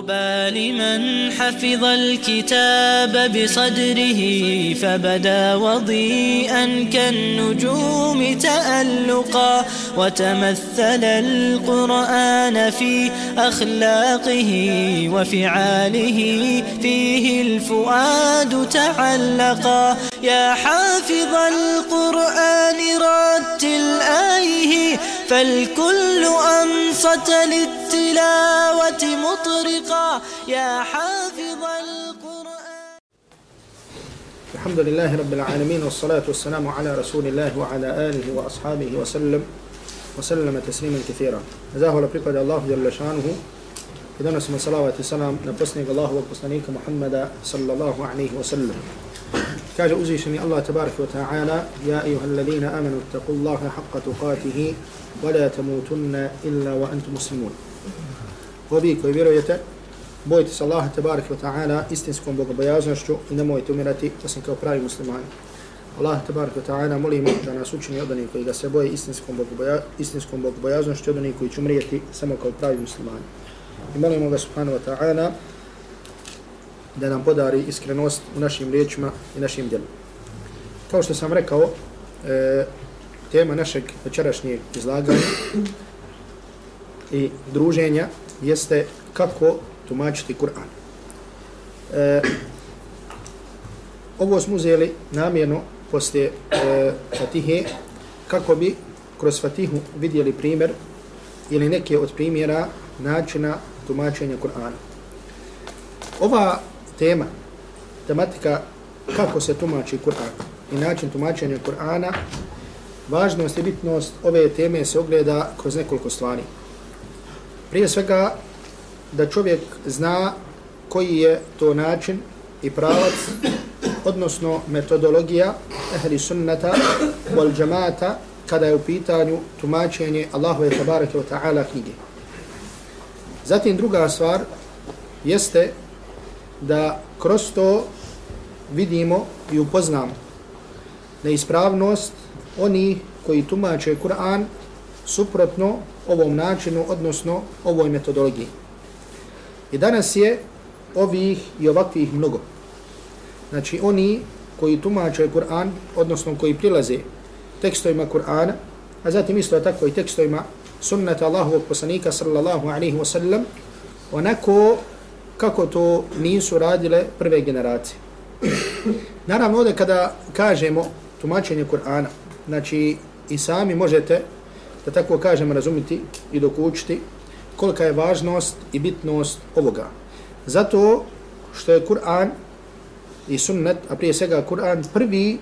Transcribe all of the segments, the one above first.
طوبى لمن حفظ الكتاب بصدره فبدا وضيئا كالنجوم تألقا وتمثل القرآن في أخلاقه وفعاله فيه الفؤاد تعلقا يا حافظ القرآن رتل آيه فالكل أنصت للتلاوة مطرقا. يا حافظ القرآن. الحمد لله رب العالمين والصلاة والسلام على رسول الله وعلى آله وأصحابه وسلم وسلم تسليما كثيرا. زاه ولا بريقد الله جل شأنه i donosimo salavat i salam na posljednjeg Allahovog poslanika Muhammada sallallahu alaihi wa sallam. Kaže uzvišeni Allah tabarak wa ta'ala Ja ihoha ladina amanu taku Allahe haqqa tukatihi wa la tamutunna illa wa antu muslimun. Ovi koji vjerujete, bojite se Allaha tabarak wa ta'ala istinskom bogobojaznošću i nemojte umirati osim kao pravi muslimani. Allah tabarak wa ta'ala molimo da nas učini od onih koji ga se boje istinskom bogobojaznošću od onih koji će umrijeti samo kao pravi muslimani. I molimo ga subhanahu wa ta'ala da nam podari iskrenost u našim riječima i našim djelima. Kao što sam rekao, e, tema našeg večerašnjeg izlaganja i druženja jeste kako tumačiti Kur'an. E, ovo smo uzeli namjerno poslije e, Fatihe kako bi kroz Fatihu vidjeli primjer ili neke od primjera načina tumačenja Kur'ana. Ova tema, tematika kako se tumači Kur'an i način tumačenja Kur'ana, važnost i bitnost ove teme se ogleda kroz nekoliko stvari. Prije svega, da čovjek zna koji je to način i pravac, odnosno metodologija ehli sunnata wal džamata kada je u pitanju tumačenje Allahove tabarake wa ta'ala knjige. Zatim druga stvar jeste da kroz to vidimo i upoznamo neispravnost oni koji tumače Kur'an suprotno ovom načinu, odnosno ovoj metodologiji. I danas je ovih i ovakvih mnogo. Znači oni koji tumače Kur'an, odnosno koji prilaze tekstovima Kur'ana, a zatim isto tako i tekstovima sunnata Allahovog poslanika sallallahu alaihi wa sallam, onako kako to nisu radile prve generacije. Naravno, ovdje kada kažemo tumačenje Kur'ana, znači i sami možete, da tako kažem, razumiti i dokučiti kolika je važnost i bitnost ovoga. Zato što je Kur'an i sunnet, a prije svega Kur'an, prvi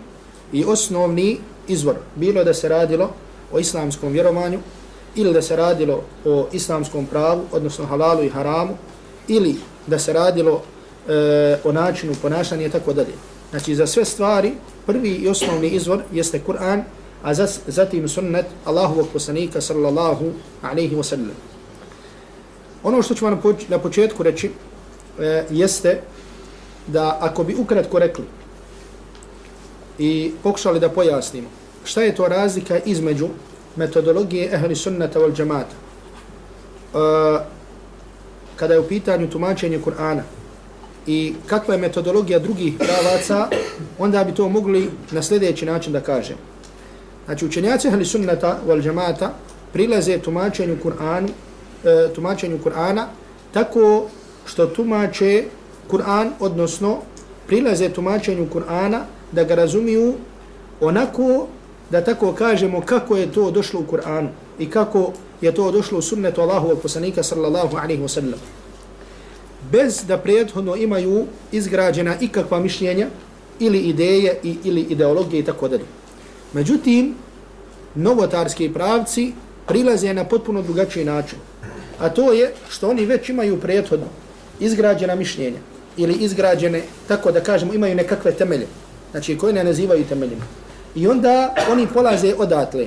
i osnovni izvor. Bilo da se radilo o islamskom vjerovanju, ili da se radilo o islamskom pravu, odnosno halalu i haramu, ili da se radilo e, o načinu ponašanja i tako dalje. Znači za sve stvari prvi i osnovni izvor jeste Kur'an, a zatim sunnet Allahovog poslanika sallallahu alaihi wa sallam. Ono što ću vam na početku reći e, jeste da ako bi ukratko rekli i pokušali da pojasnimo šta je to razlika između metodologije ehli sunnata wal džamata Uh, kada je u pitanju tumačenje Kur'ana i kakva je metodologija drugih pravaca, onda bi to mogli na sljedeći način da kažem. Znači, učenjaci ehli sunnata wal džamata prilaze tumačenju Kur'anu e, tumačenju Kur'ana tako što tumače Kur'an, odnosno prilaze tumačenju Kur'ana da ga razumiju onako da tako kažemo kako je to došlo u Kur'anu i kako je to došlo u sunnetu Allahu poslanika sallallahu alaihi wa sallam. Bez da prethodno imaju izgrađena ikakva mišljenja ili ideje i, ili ideologije i tako dalje. Međutim, novotarski pravci prilaze na potpuno drugačiji način. A to je što oni već imaju prethodno izgrađena mišljenja ili izgrađene, tako da kažemo, imaju nekakve temelje. Znači, koje ne nazivaju temeljima. I onda oni polaze odatle.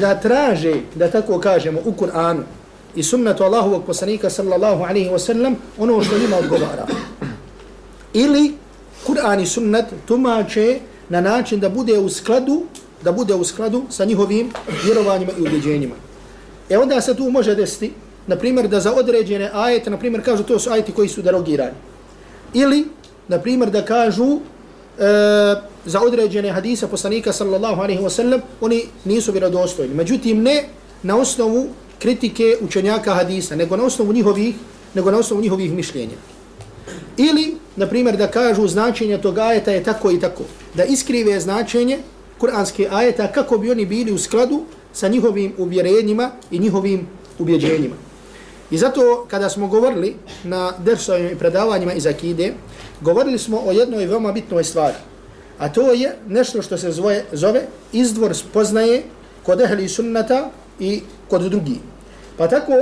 Da traže, da tako kažemo, u Kur'anu i sunnetu Allahovog poslanika sallallahu alaihi wa sallam ono što njima odgovara. Ili Kur'an i sunnet tumače na način da bude u skladu da bude u skladu sa njihovim vjerovanjima i ubjeđenjima. E onda se tu može desiti na primjer, da za određene ajete, na primjer, kažu to su ajeti koji su derogirani. Ili, na primjer, da kažu e, za određene hadise poslanika sallallahu alaihi wa sallam, oni nisu vjerodostojni. Međutim, ne na osnovu kritike učenjaka hadisa, nego na osnovu njihovih, nego na osnovu njihovih mišljenja. Ili, na primjer, da kažu značenje tog ajeta je tako i tako. Da iskrive značenje kuranske ajeta kako bi oni bili u skladu sa njihovim uvjerenjima i njihovim ubjeđenjima. I zato kada smo govorili na dersovim i predavanjima iz Akide, govorili smo o jednoj veoma bitnoj stvari. A to je nešto što se zove, zove izdvor spoznaje kod ehli sunnata i kod drugi. Pa tako,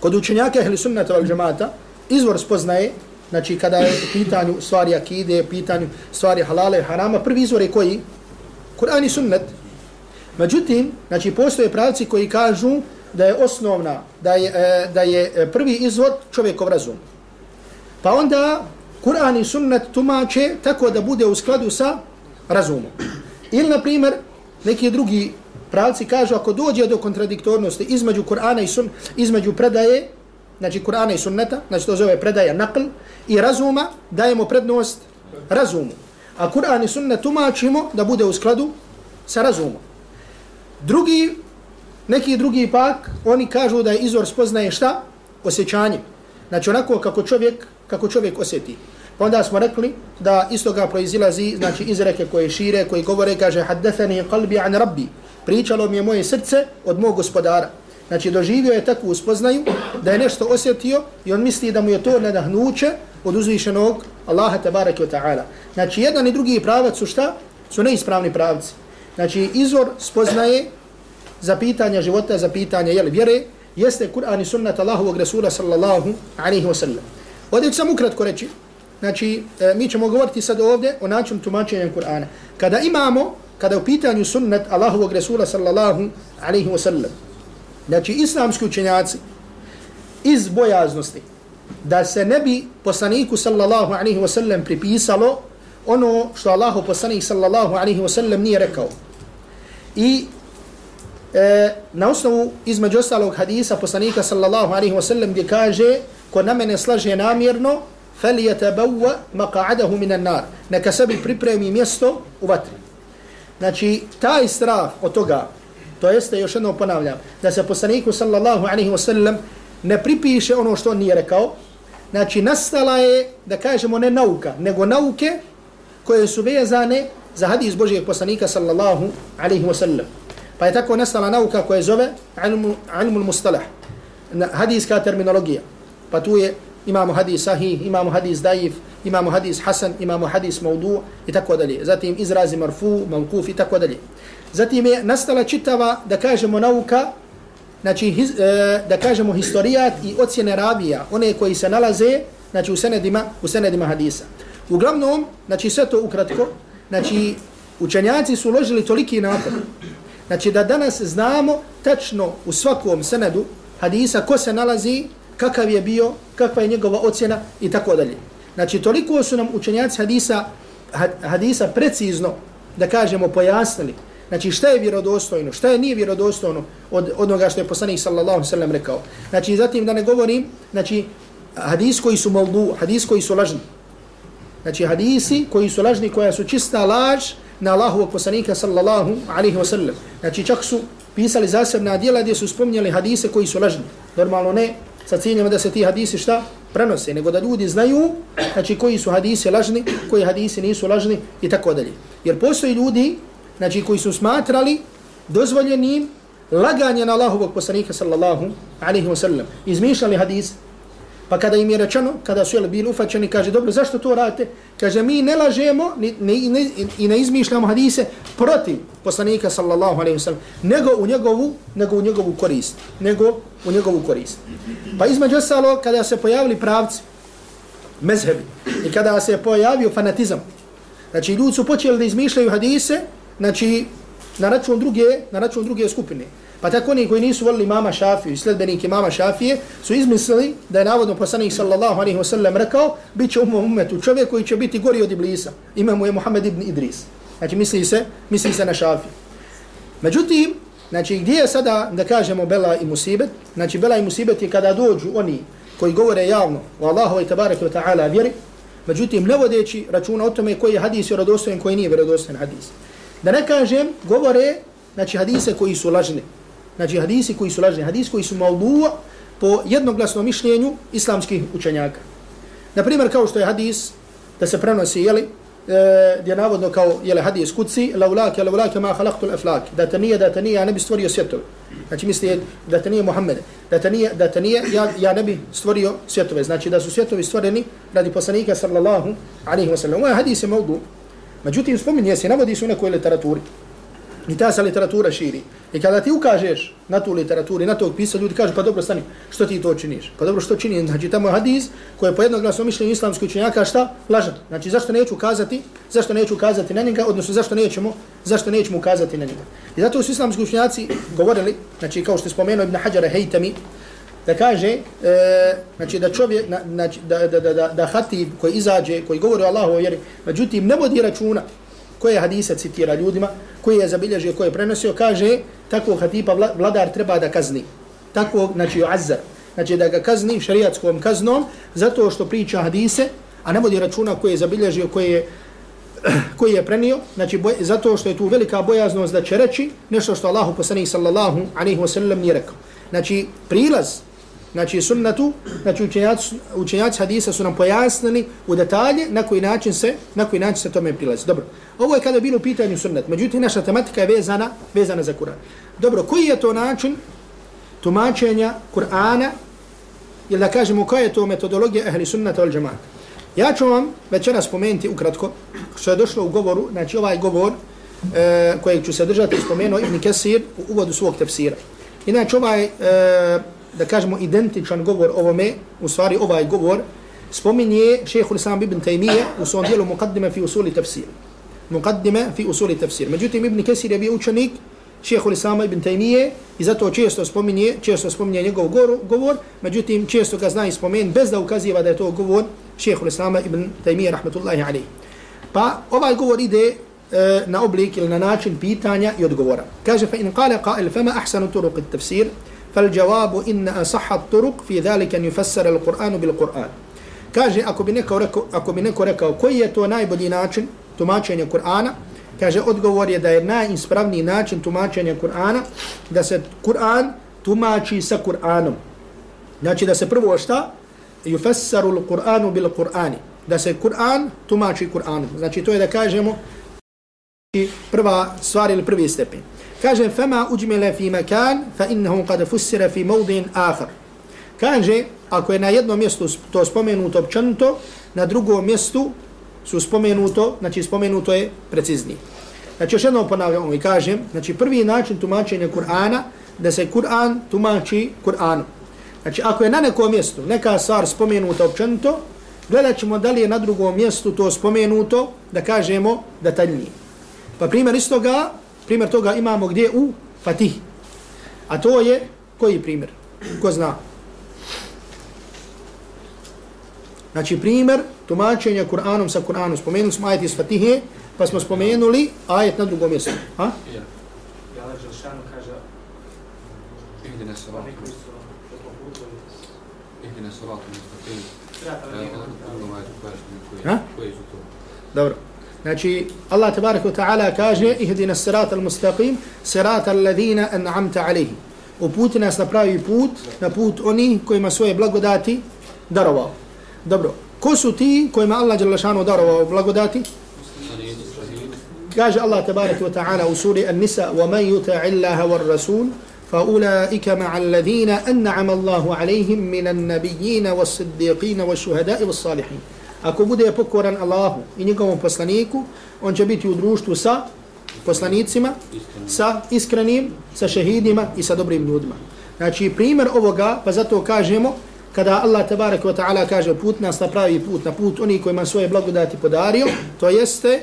kod učenjaka ehli sunnata val džemata, izvor spoznaje, znači kada je u pitanju stvari akide, pitanju stvari halale, harama, prvi izvor je koji? Kur'an i sunnet. Međutim, znači postoje pravci koji kažu da je osnovna, da je, e, da je e, prvi izvor čovjekov razum. Pa onda Kur'an i sunnet tumače tako da bude u skladu sa razumom. Ili, na primjer, neki drugi pravci kažu ako dođe do kontradiktornosti između Kur'ana i sun, između predaje, znači Kur'ana i sunneta, znači to zove predaja nakl, i razuma, dajemo prednost razumu. A Kur'an i sunnet tumačimo da bude u skladu sa razumom. Drugi, neki drugi pak, oni kažu da je izvor spoznaje šta? Osjećanje. Znači onako kako čovjek, kako čovjek osjeti. Onda smo rekli da isto ga proizilazi, znači izreke koje šire, koji govore, kaže, haddethani qalbi an rabbi. Pričalo mi je moje srce od mog gospodara. Znači doživio je takvu spoznaju da je nešto osjetio i on misli da mu je to nadahnuće od uzvišenog Allaha tabaraka wa ta'ala. Znači jedan i drugi pravac su šta? Su neispravni pravci. Znači izvor spoznaje za pitanja života, za pitanja jel, vjere, jeste Kur'an i sunnat Allahovog Rasula sallallahu alaihi wa sallam. Ovdje ću sam ukratko reći, znači e, mi ćemo govoriti sad ovdje o načinu tumačenja Kur'ana. Kada imamo, kada je u pitanju sunnet Allahovog Resula sallallahu alaihi wa sallam, znači islamski učenjaci iz bojaznosti da se ne bi poslaniku sallallahu alaihi wa sallam pripisalo ono što Allahu poslanik sallallahu alaihi wa sallam nije rekao. I e, na osnovu između ostalog hadisa poslanika sallallahu alaihi wa sallam gdje kaže ko na mene slaže namjerno فَلْيَتَبَوَّ مَقَعَدَهُ مِنَ النَّارِ Neka sebi pripremi mjesto u vatri. Znači, taj strah od toga, to jeste, još jednom ponavljam, da se poslaniku sallallahu alaihi wa sallam ne pripiše ono što on nije rekao, znači, nastala je, da kažemo, ne nauka, nego nauke koje su vezane za hadis Božijeg poslanika sallallahu alaihi wa sallam. Pa je tako nastala nauka koja zove ilmul mustalah, hadijska terminologija. Pa tu je imamo hadis sahih, imamo hadis daif, imamo hadis hasan, imamo hadis maudu i tako dalje. Zatim izrazi marfu, mavkuf i tako dalje. Zatim je nastala čitava, da kažemo, nauka, znači, his, e, da kažemo, historijat i ocjene ravija, one koji se nalaze, znači, u senedima, u senedima hadisa. Uglavnom, znači, sve to ukratko, znači, učenjaci su uložili toliki napad, znači, da danas znamo tačno u svakom senedu hadisa ko se nalazi, kakav je bio, kakva je njegova ocjena i tako dalje. Znači, toliko su nam učenjaci hadisa, hadisa precizno, da kažemo, pojasnili. Znači, šta je vjerodostojno, šta je nije vjerodostojno od onoga što je poslanik sallallahu sallam rekao. Znači, zatim da ne govorim, znači, hadis koji su maldu, hadis koji su lažni. Znači, hadisi koji su lažni, koja su čista laž na Allahu poslanika sallallahu alaihi wa sallam. Znači, čak su pisali zasebna djela gdje su spomnjali hadise koji su lažni. Normalno ne sa ciljem da se ti hadisi šta prenose, nego da ljudi znaju znači koji su hadisi lažni, koji hadisi nisu lažni i tako dalje. Jer postoji ljudi znači koji su smatrali dozvoljenim laganje na Allahovog poslanika sallallahu alaihi wa sallam, izmišljali hadis, Pa kada im je rečeno, kada su jeli bili ufačeni, kaže, dobro, zašto to radite? Kaže, mi ne lažemo ni, ni, ni, i ne izmišljamo hadise protiv poslanika, sallallahu alaihi wasallam, nego u njegovu, nego u njegovu korist. Nego u njegovu korist. Pa između ostalo, kada se pojavili pravci, mezhebi, i kada se pojavio fanatizam, znači ljudi su počeli da izmišljaju hadise, znači na račun druge, na račun druge skupine. Pa tako oni koji nisu volili mama Šafiju i sledbenike mama Šafije su izmislili da je navodno poslanik sallallahu alaihi wasallam rekao bit će umom umetu čovjek koji će biti gori od Iblisa. Ime mu je Muhammed ibn Idris. Znači misli se, misli se na Šafiju. Međutim, Znači, gdje je sada, da kažemo, bela i musibet? Znači, bela i musibet je kada dođu oni koji govore javno o Allahu i wa ta'ala vjeri, međutim, ne vodeći računa o tome koji je hadis vjerodostojen, koji nije vjerodostojen hadis. Da ne kažem, govore, znači, hadise koji su lažni. Znači, hadisi koji su lažni, hadisi koji su malduo po jednoglasnom mišljenju islamskih učenjaka. Naprimjer, kao što je hadis da se prenosi, jeli, e, gdje navodno kao jele hadis kuci, laulake, laulake ma halaktu l'aflak, da te nije, da te nije, ja ne bi stvorio svjetove. Znači misli da te nije Muhammed, da te nije, da te nije, ja, ja ne bi stvorio svjetove. Znači da su svjetovi stvoreni radi poslanika sallallahu alaihi wa sallam. Ovo je hadis je maudu. Međutim, spominje se, navodi se u nekoj literaturi. I ta se literatura širi. I kada ti ukažeš na tu literaturu i na tog pisa, ljudi kažu, pa dobro, stani, što ti to činiš? Pa dobro, što čini? Znači, tamo je hadis koji je po jednoglasno mišljenju islamskoj učenjaka, šta? Lažan. Znači, zašto neću ukazati? Zašto neću ukazati na njega? Odnosno, zašto nećemo? Zašto nećemo ukazati na njega? I zato su islamski učenjaci govorili, znači, kao što je spomenuo Ibn Hajara Hejtami, da kaže, e, znači, da čovjek, na, znači, da, da, da, da, da hatib koji izađe, koji govori o Allahu, jer, međutim, ne vodi računa koje hadise citira ljudima, koji je zabilježio, koji je prenosio, kaže, tako hatipa vladar treba da kazni. Tako, znači, azar. Znači, da ga kazni šariatskom kaznom, zato što priča hadise, a ne vodi računa koji je zabilježio, koji je, koji je prenio, znači, boj, zato što je tu velika bojaznost da će reći nešto što Allahu poslanih sallallahu alaihi wa sallam nije rekao. Znači, prilaz znači sunnatu, znači učenjaci, učenjaci hadisa su nam pojasnili u detalje na koji način se, na koji način se tome prilazi. Dobro. Ovo je kada bilo pitanje sunnat. Međutim naša tematika je vezana, vezana za Kur'an. Dobro, koji je to način tumačenja Kur'ana ili da kažemo koja je to metodologija ehli sunnata al džamaata? Ja ću vam večera spomenuti ukratko što je došlo u govoru, znači ovaj govor e, kojeg ću se držati spomenuo Ibn Kesir u uvodu svog tefsira. Inače ovaj e, da kažemo identičan govor ovome, u stvari ovaj govor, spominje šehehu l-Islam ibn Taymiye u svom dijelu Muqaddime fi usuli tafsir. Muqaddime fi usuli tafsir. Međutim, Ibn Kesir je bio učenik šehehu l-Islam ibn Taymiye i zato često spominje, često spominje njegov govor, međutim, često ga zna i spomen bez da ukaziva da je to govor šehehu l-Islam ibn Taymiye, rahmatullahi alaihi. Pa ovaj govor ide e, na oblik ili na način pitanja i odgovora. Kaže, fa in kale qail, fama ahsanu turuq tafsir, فالجواب إن أصح الطرق في ذلك أن يفسر القرآن بالقرآن. كاجي أكو بنكو ركو أكو كوية تو ناي بدي ناچن تماشين القرآن كاجي أدقور يدا إرنا إنسبرامني ناچن تماشين القرآن دا سي قرآن تماشي سا قرآن ناچي دا سي پرو أشتا يفسر القرآن بالقرآن دا سي قرآن تماشي قرآن ناچي تو يدا كاجي مو prva stvar ili prvi stepen. Kaže fema uđmile fi makan fa innahu qad fussira fi mawdin akhar. Kaže ako je na jednom mjestu to spomenuto općenito na drugom mjestu su spomenuto znači spomenuto je preciznije. Znači još jednom ponavljamo i kažem znači prvi način tumačenja Kur'ana da se Kur'an tumači Kur'anu znači ako je na nekom mjestu neka stvar spomenuta općenito gledat ćemo da li je na drugom mjestu to spomenuto da kažemo detaljnije. Pa primjer istoga Primjer toga imamo gdje u Fatih. A to je, koji primjer? Ko zna? Znači primjer tumačenja Kur'anom sa Kur'anom. Spomenuli smo ajet iz Fatihe, pa smo spomenuli ajet na drugom mjestu. Ha? Ja. Ja leđe šanu kaže Ihdine salatu. Ihdine salatu. Koji su to? Dobro. Znači, Allah tabaraka wa ta'ala kaže ihdina sirat al-mustaqim, sirat al-ladhina an'amta alihi. Uputi nas na pravi put, na put oni kojima svoje blagodati darovao. Dobro, ko su ti kojima Allah Đalašanu darovao blagodati? Kaže Allah tabaraka wa ta'ala u suri An-Nisa وَمَنْ يُتَعِ اللَّهَ وَالرَّسُولِ فَأُولَٰئِكَ مَعَ الَّذِينَ أَنَّعَمَ اللَّهُ عَلَيْهِمْ مِنَ النَّبِيِّينَ وَالصِّدِّيقِينَ وَالشُّهَدَاءِ وَالصَّالِحِينَ ako bude pokoran Allahu i njegovom poslaniku, on će biti u društvu sa poslanicima, sa iskrenim, sa šehidima i sa dobrim ljudima. Znači, primjer ovoga, pa zato kažemo, kada Allah tabarak wa ta'ala kaže put nas na pravi put, na put oni kojima svoje blagodati podario, to jeste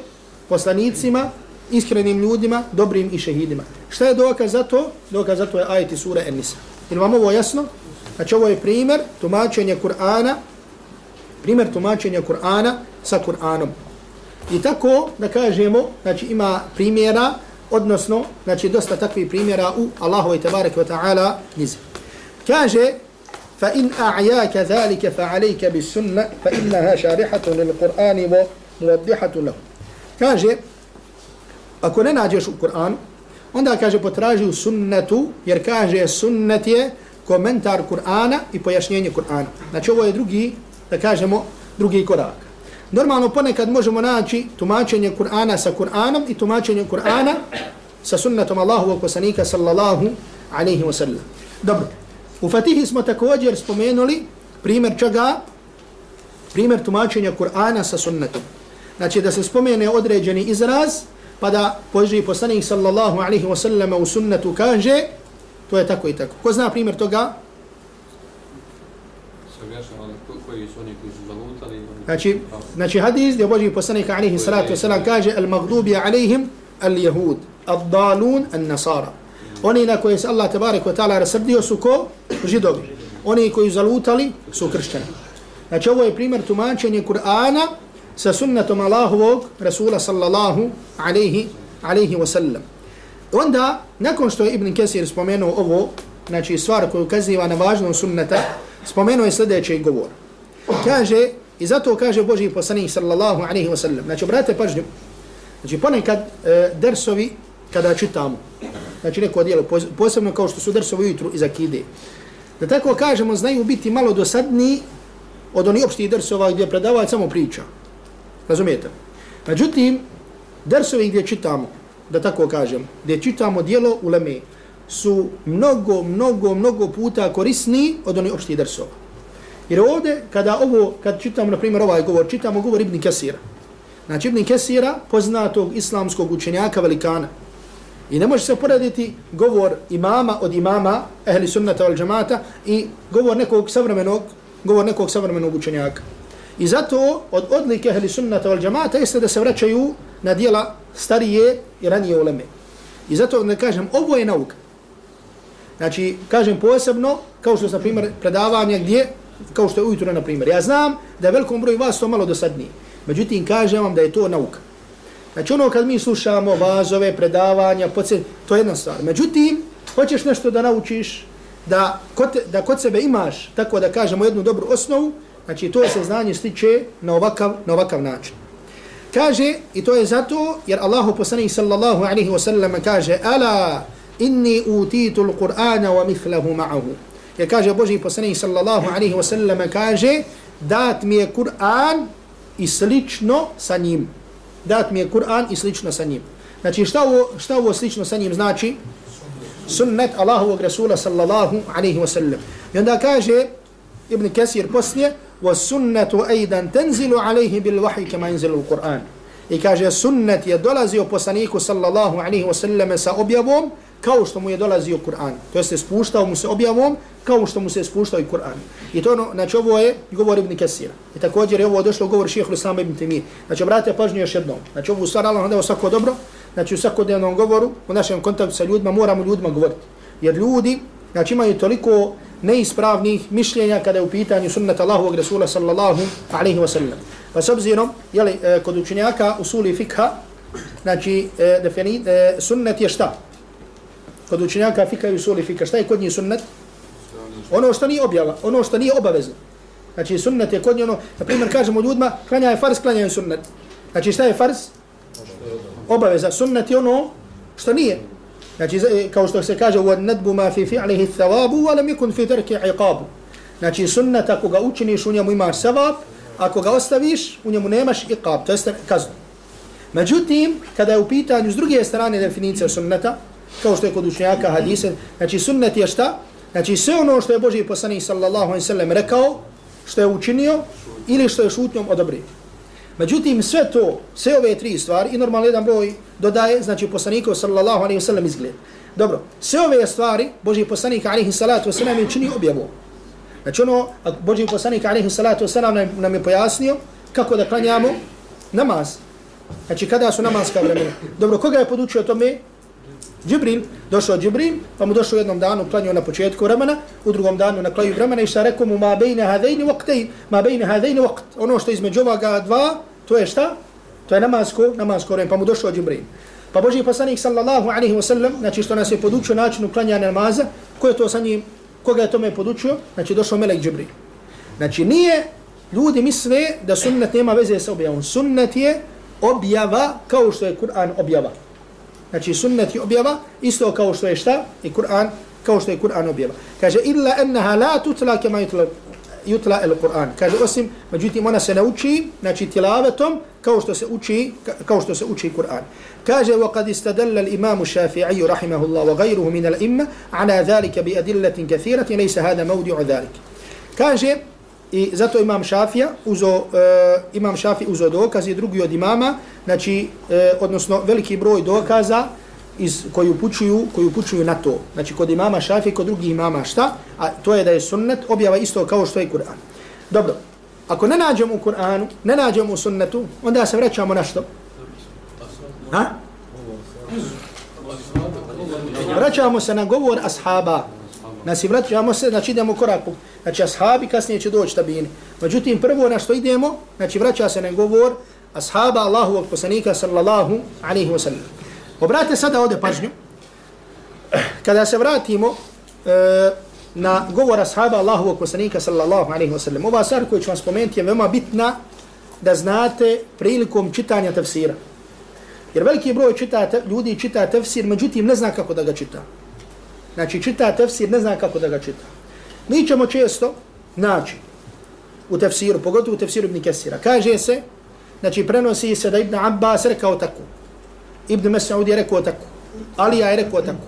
poslanicima, iskrenim ljudima, dobrim i šehidima. Šta je dokaz za to? Dokaz za to je ajeti sura En-Nisa. Ili vam ovo jasno? Znači, ovo je primjer tumačenja Kur'ana primjer tumačenja Kur'ana sa Kur'anom. I tako da kažemo, znači ima primjera odnosno, znači dosta takvih primjera u Allahove i tabarek wa ta'ala knjizi. Kaže, fa in a'jaka zalika fa alejka bis sunna fa innaha sharihatu lil qur'ani wa muwaddihatu lahu. Kaže, ako ne nađeš u Kur'anu, onda kaže potraži u sunnetu, jer kaže sunnet je komentar Kur'ana i pojašnjenje Kur'ana. Znači ovo je drugi, da kažemo, drugi korak. Normalno ponekad možemo naći tumačenje Kur'ana sa Kur'anom i tumačenje Kur'ana sa sunnetom Allahovog poslanika sallallahu alaihi wa sallam. Dobro, u Fatihi smo također spomenuli primjer čega? Primjer tumačenja Kur'ana sa sunnetom. Znači da se spomene određeni izraz, pa da pođe poslanik sallallahu alaihi wa sallam u sunnetu kaže, to je tako i tako. Ko zna primjer toga? Znači, znači hadis gdje Boži poslanik alaihi salatu wasalam kaže al magdubi alaihim al jehud, al dalun, al nasara. Oni na koje se Allah tabarik wa ta'ala rasrdio su ko? Židovi. Oni koji zalutali su kršćani. Znači ovo je primjer tumačenja Kur'ana sa sunnetom Allahovog Rasula sallallahu alaihi, alaihi wasallam. Onda, nakon što je Ibn Kesir spomenuo ovo, znači stvar koju kaziva na važnom sunneta, spomenuo je sljedeći govor. Kaže, I zato kaže Boži poslanik sallallahu alaihi wa sallam. Znači, obratite pažnju. Znači, ponekad e, dersovi, kada čitamo, znači neko dijelo, posebno kao što su dersovi ujutru iz akide, da tako kažemo, znaju biti malo dosadni od onih opštih dersova gdje predavač samo priča. Razumijete? Međutim, dersovi gdje čitamo, da tako kažem, gdje čitamo dijelo u leme, su mnogo, mnogo, mnogo puta korisni od onih opštih dersova. Jer ovdje, kada ovo, kad čitamo, na primjer, ovaj govor, čitamo govor Ibn Kesira. Znači, Ibn Kesira, poznatog islamskog učenjaka velikana. I ne može se poraditi govor imama od imama, ehli sunnata al džamata, i govor nekog savremenog, govor nekog savremenog učenjaka. I zato, od odlike ehli sunnata al džamata, jeste da se vraćaju na dijela starije i ranije uleme. I zato, ne kažem, ovo je nauka. Znači, kažem posebno, kao što je, na primjer, predavanja gdje kao što je ujutro, na primjer. Ja znam da je velikom broju vas to malo dosadnije. Međutim, kažem vam da je to nauka. Znači ono kad mi slušamo vazove, predavanja, podsjet, to je jedna stvar. Međutim, hoćeš nešto da naučiš, da kod, da kod sebe imaš, tako da kažemo, jednu dobru osnovu, znači to se znanje stiče na ovakav, na ovakav način. Kaže, i to je zato, jer Allahu poslanih sallallahu alaihi wa sallam kaže, ala inni utitu l-Qur'ana wa mithlahu ma'ahu. Jer kaže Boži poslanik sallallahu alaihi wa sallam kaže dat mi je Kur'an i slično sa njim. Dat mi je Kur'an i slično sa njim. Znači šta ovo, šta ovo slično sa njim znači? Sunnet Allahovog Rasula sallallahu alaihi wa sallam. I onda kaže Ibn Kesir poslije وَسُنَّةُ أَيْدًا تَنْزِلُ عَلَيْهِ بِالْوَحِي كَمَا ينزل القرآن I kaže sunnet je dolazio poslaniku sallallahu alaihi wa sallam sa objavom kao što mu je dolazio Kur'an. To jeste spuštao mu se objavom kao što mu se spuštao i Kur'an. I to ono, znači ovo je govor Ibn Kassira. I također je ovo došlo govor Šehehu Lusama Ibn Timi. Znači obratite pažnju još jednom. Znači ovu u stvar Allah dao svako dobro. Znači u svakodnevnom govoru, u našem kontaktu sa ljudima, moramo ljudima govoriti. Jer ljudi, znači imaju toliko neispravnih mišljenja kada je u pitanju sunnata Allahovog Rasula sallallahu alaihi wa sallam. Pa s obzirom, jeli, e, kod učenjaka usuli fikha, znači e, defini, e, sunnet je šta? Kod učenjaka fika i usuli fika, šta je kod njih sunnet? Ono što nije objava, ono što nije obavezno. Znači sunnet je kod njih ono, na primjer kažemo ljudima, klanja je farz, klanja je sunnet. Znači šta je farz? Obaveza. Sunnet je ono što nije. Znači kao što se kaže, nadbu ma fi fi'lihi thawabu, wa lam yakun fi tarki iqabu. Znači sunnet ako ga učiniš, u njemu imaš savab, ako ga ostaviš, u njemu nemaš iqab, to jeste kaznu. Međutim, kada je u pitanju s druge strane definicija sunneta, kao što je kod učenjaka hadise. Znači sunnet je šta? Znači sve ono što je Boži poslanik sallallahu alaihi sallam rekao, što je učinio ili što je šutnjom odobrio. Međutim, sve to, sve ove tri stvari, i normalno jedan broj dodaje, znači poslanikov sallallahu alaihi sallam izgled. Dobro, sve ove stvari, Boži poslanik alaihi salatu wasalam je učinio objavom. Znači ono, Boži poslanik alaihi salatu wasalam nam, nam je pojasnio kako da klanjamo namaz. Znači kada su namazka vremena. Dobro, koga je podučio tome? Džibril, došao Džibril, pa mu došao jednom danu, klanio na početku vremena, u drugom danu na kraju vremena i šta rekao mu, ma bejne hadejni vaktej, ma bejne hadejni vakt. Ono što između ovoga dva, to je šta? To je namasko, namasko vreme, pa mu došao Džibril. Pa Boži poslanik sallallahu alaihi wasallam, znači što nas je podučio načinu klanjanja namaza, ko je to sa njim, koga je tome podučio? Znači došao Melek Džibril. Znači nije, ljudi misle da sunnet nema veze sa objavom. Sunnet je objava kao što je Kur'an objava. Znači sunnet je objava isto kao što je šta? I Kur'an kao što je Kur'an objava. Kaže illa ennaha la tutla kema yutla yutla al-Qur'an. Kaže osim međutim ona se nauči znači tilavetom kao što se uči kao što se uči Kur'an. Kaže wa qad istadalla al-imam Shafi'i rahimahullah wa ghayruhu min al-imma ala zalika bi adillatin kathiratin laysa hada mawdi'u dhalik. Kaže i zato imam Šafija uzo uh, imam Šafi uzo dokaz i drugi od imama znači uh, odnosno veliki broj dokaza iz koji upućuju koji upućuju na to. Znači kod imama Šafi kod drugih imama šta? A to je da je sunnet objava isto kao što je Kur'an. Dobro ako ne nađemo u Kur'anu ne nađemo u sunnetu onda se vraćamo na što? Ha? Vraćamo se na govor ashaba. Znači, vraćamo se, znači idemo korak po... Znači, ashabi kasnije će doći tabini. Međutim, prvo na što idemo, znači vraća se na govor ashaba Allahu poslanika sallallahu alaihi wa sallam. Obratite sada ovdje pažnju. Kada se vratimo e, na govor ashaba Allahu poslanika sallallahu alaihi wa sallam, ova stvar koju ću vam spomenuti je veoma bitna da znate prilikom čitanja tafsira. Jer veliki broj čita, ljudi čita tafsir, međutim ne zna kako da ga čita. Znači, čita tefsir, ne zna kako da ga čita. Mi ćemo često naći u tefsiru, pogotovo u tefsiru Ibn Kesira. Kaže se, znači, prenosi se da Ibn Abbas rekao tako. Ibn Mesud je rekao tako. Alija je rekao tako.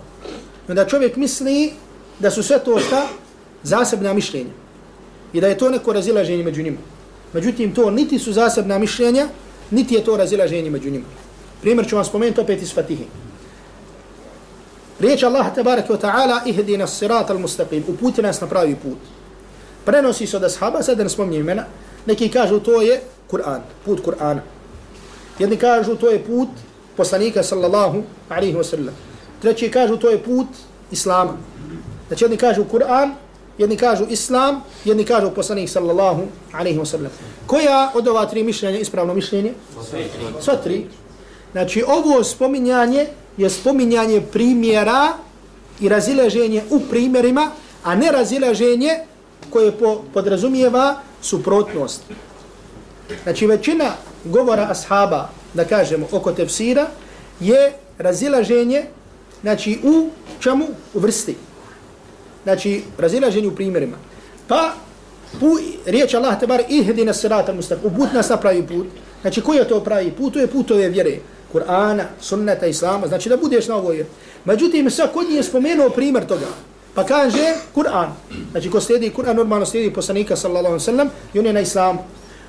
I onda čovjek misli da su sve to šta? Zasebna mišljenja. I da je to neko razilaženje među njima. Međutim, to niti su zasebna mišljenja, niti je to razilaženje među njima. Primjer ću vam spomenuti opet iz Fatihe. Riječ Allah tabaraka wa ta'ala ihdina sirat al mustaqim, uputi nas na pravi put. Prenosi se od ashaba, sada ne spomnim imena, neki kažu to je Kur'an, put Kur'ana. Jedni kažu to je put poslanika sallallahu alaihi wa sallam. Treći kažu to je put Islama. Znači jedni kažu Kur'an, jedni kažu Islam, jedni kažu poslanik sallallahu alaihi wa sallam. Koja od ova tri mišljenja ispravno mišljenje? Sva tri. Znači ovo spominjanje je spominjanje primjera i razilaženje u primjerima, a ne razilaženje koje po, podrazumijeva suprotnost. Znači većina govora ashaba, da kažemo, oko tefsira, je razilaženje znači, u čemu? U vrsti. Znači, razilaženje u primjerima. Pa, pu, riječ Allah te bar ihdi na sirata mustaq, uput nas na pravi put. Znači, koji je to pravi put? To je put ove vjere. Kur'ana, sunneta, islama, znači da budeš na ovoj. Međutim, sad kod nije spomenuo primjer toga. Pa kaže Kur'an. Znači ko slijedi Kur'an, normalno slijedi poslanika sallallahu alaihi sallam i on je na islamu.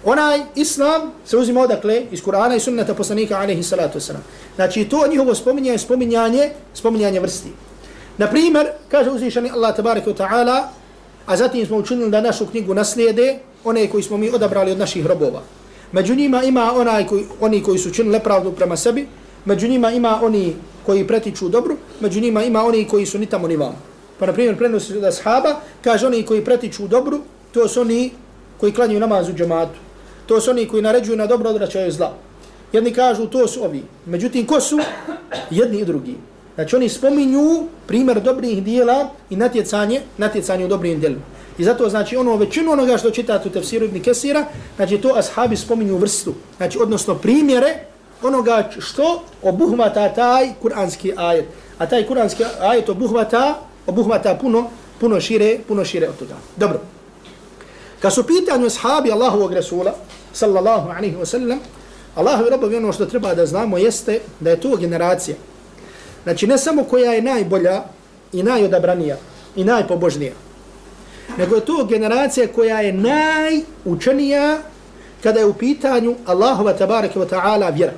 Onaj islam se uzima odakle iz Kur'ana i sunneta poslanika alaihi salatu wasalam. Znači to njihovo spominjanje, spominjanje, spominjanje vrsti. Na primjer, kaže uzvišani Allah tabaraka wa ta'ala, a zatim smo učinili da našu knjigu naslijede one koji smo mi odabrali od naših robova. Među njima ima onaj koji, oni koji su činili nepravdu prema sebi, među njima ima oni koji pretiču dobru, među njima ima oni koji su ni tamo ni vamo. Pa na primjer prenosi da sahaba, kaže oni koji pretiču dobru, to su oni koji klanjaju namaz u džematu. To su oni koji naređuju na dobro odračaju zla. Jedni kažu to su ovi. Međutim, ko su? Jedni i drugi. Znači oni spominju primjer dobrih dijela i natjecanje, natjecanje u dobrim dijelima. I zato znači ono većinu onoga što čitate u tefsiru Ibn Kesira, znači to ashabi spominju vrstu. Znači odnosno primjere onoga što obuhvata taj kuranski ajet. A taj kuranski ajet obuhvata, obuhvata puno, puno šire, puno šire od toga. Dobro. Kad su pitanju ashabi Allahovog Rasula, sallallahu alaihi wa sallam, Allahu robovi ono što treba da znamo jeste da je to generacija. Znači ne samo koja je najbolja i najodabranija i najpobožnija, nego je to generacija koja je najučenija kada je u pitanju Allahova tabaraka wa ta'ala vjera.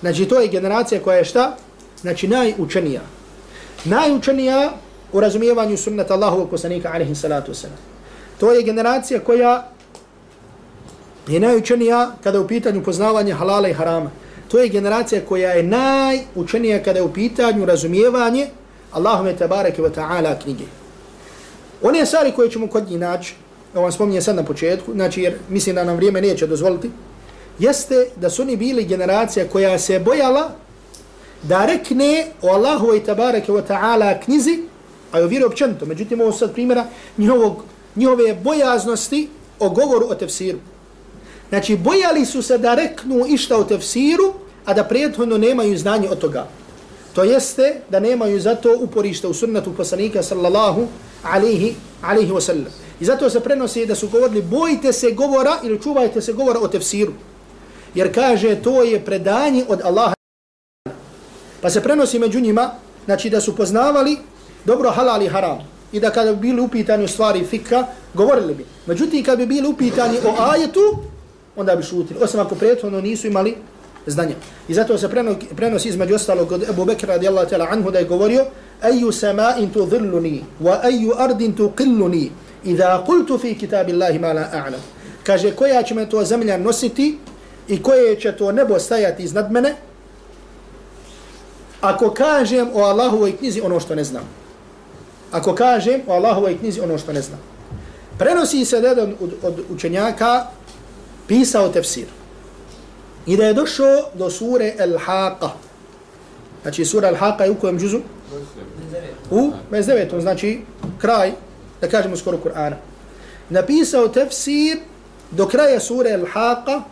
Znači to je generacija koja je šta? Znači najučenija. Najučenija u razumijevanju sunnata Allahovog poslanika alaihi salatu wasalam. To je generacija koja je najučenija kada je u pitanju poznavanja halala i harama. To je generacija koja je najučenija kada je u pitanju razumijevanje Allahove tabaraka wa ta'ala knjige. One stvari koje ćemo kod njih naći, ovo vam spominjem sad na početku, znači jer mislim da nam vrijeme neće dozvoliti, jeste da su oni bili generacija koja se bojala da rekne o Allahu i tabareke wa ta'ala knjizi, a joj vjeru općenito, međutim ovo sad primjera njihovog, njihove bojaznosti o govoru o tefsiru. Znači, bojali su se da reknu išta o tefsiru, a da prethodno nemaju znanje od toga. To jeste da nemaju zato uporište u sunnetu poslanika sallallahu alihi, alihi wasallam. I zato se prenosi da su govorili bojite se govora ili čuvajte se govora o tefsiru. Jer kaže to je predanje od Allaha. Pa se prenosi među njima, znači da su poznavali dobro halal i haram. I da kada bi bili upitani u stvari fika, govorili bi. Međutim, kada bi bili upitani o ajetu, onda bi šutili. Osim ako prethodno nisu imali znanja. I zato se prenosi između ostalog od Ebu Bekra radijallahu ta'ala anhu da je govorio Eju sama'in tu dhilluni, wa eju ardin tu qilluni, idha kultu fi kitabi Allahi ma la a'lam. Kaže, koja će me to zemlja nositi i koje će to nebo stajati iznad mene, ako kažem o Allahovoj knjizi ono što ne znam. Ako kažem o Allahovoj knjizi ono što ne znam. Prenosi se da jedan od, od učenjaka pisao tefsir. I da je došao do sure Al-Haqa. Znači sura Al-Haqa je u kojem džuzu? U 29. Znači kraj, da kažemo skoro Kur'ana. Napisao tefsir do kraja sure Al-Haqa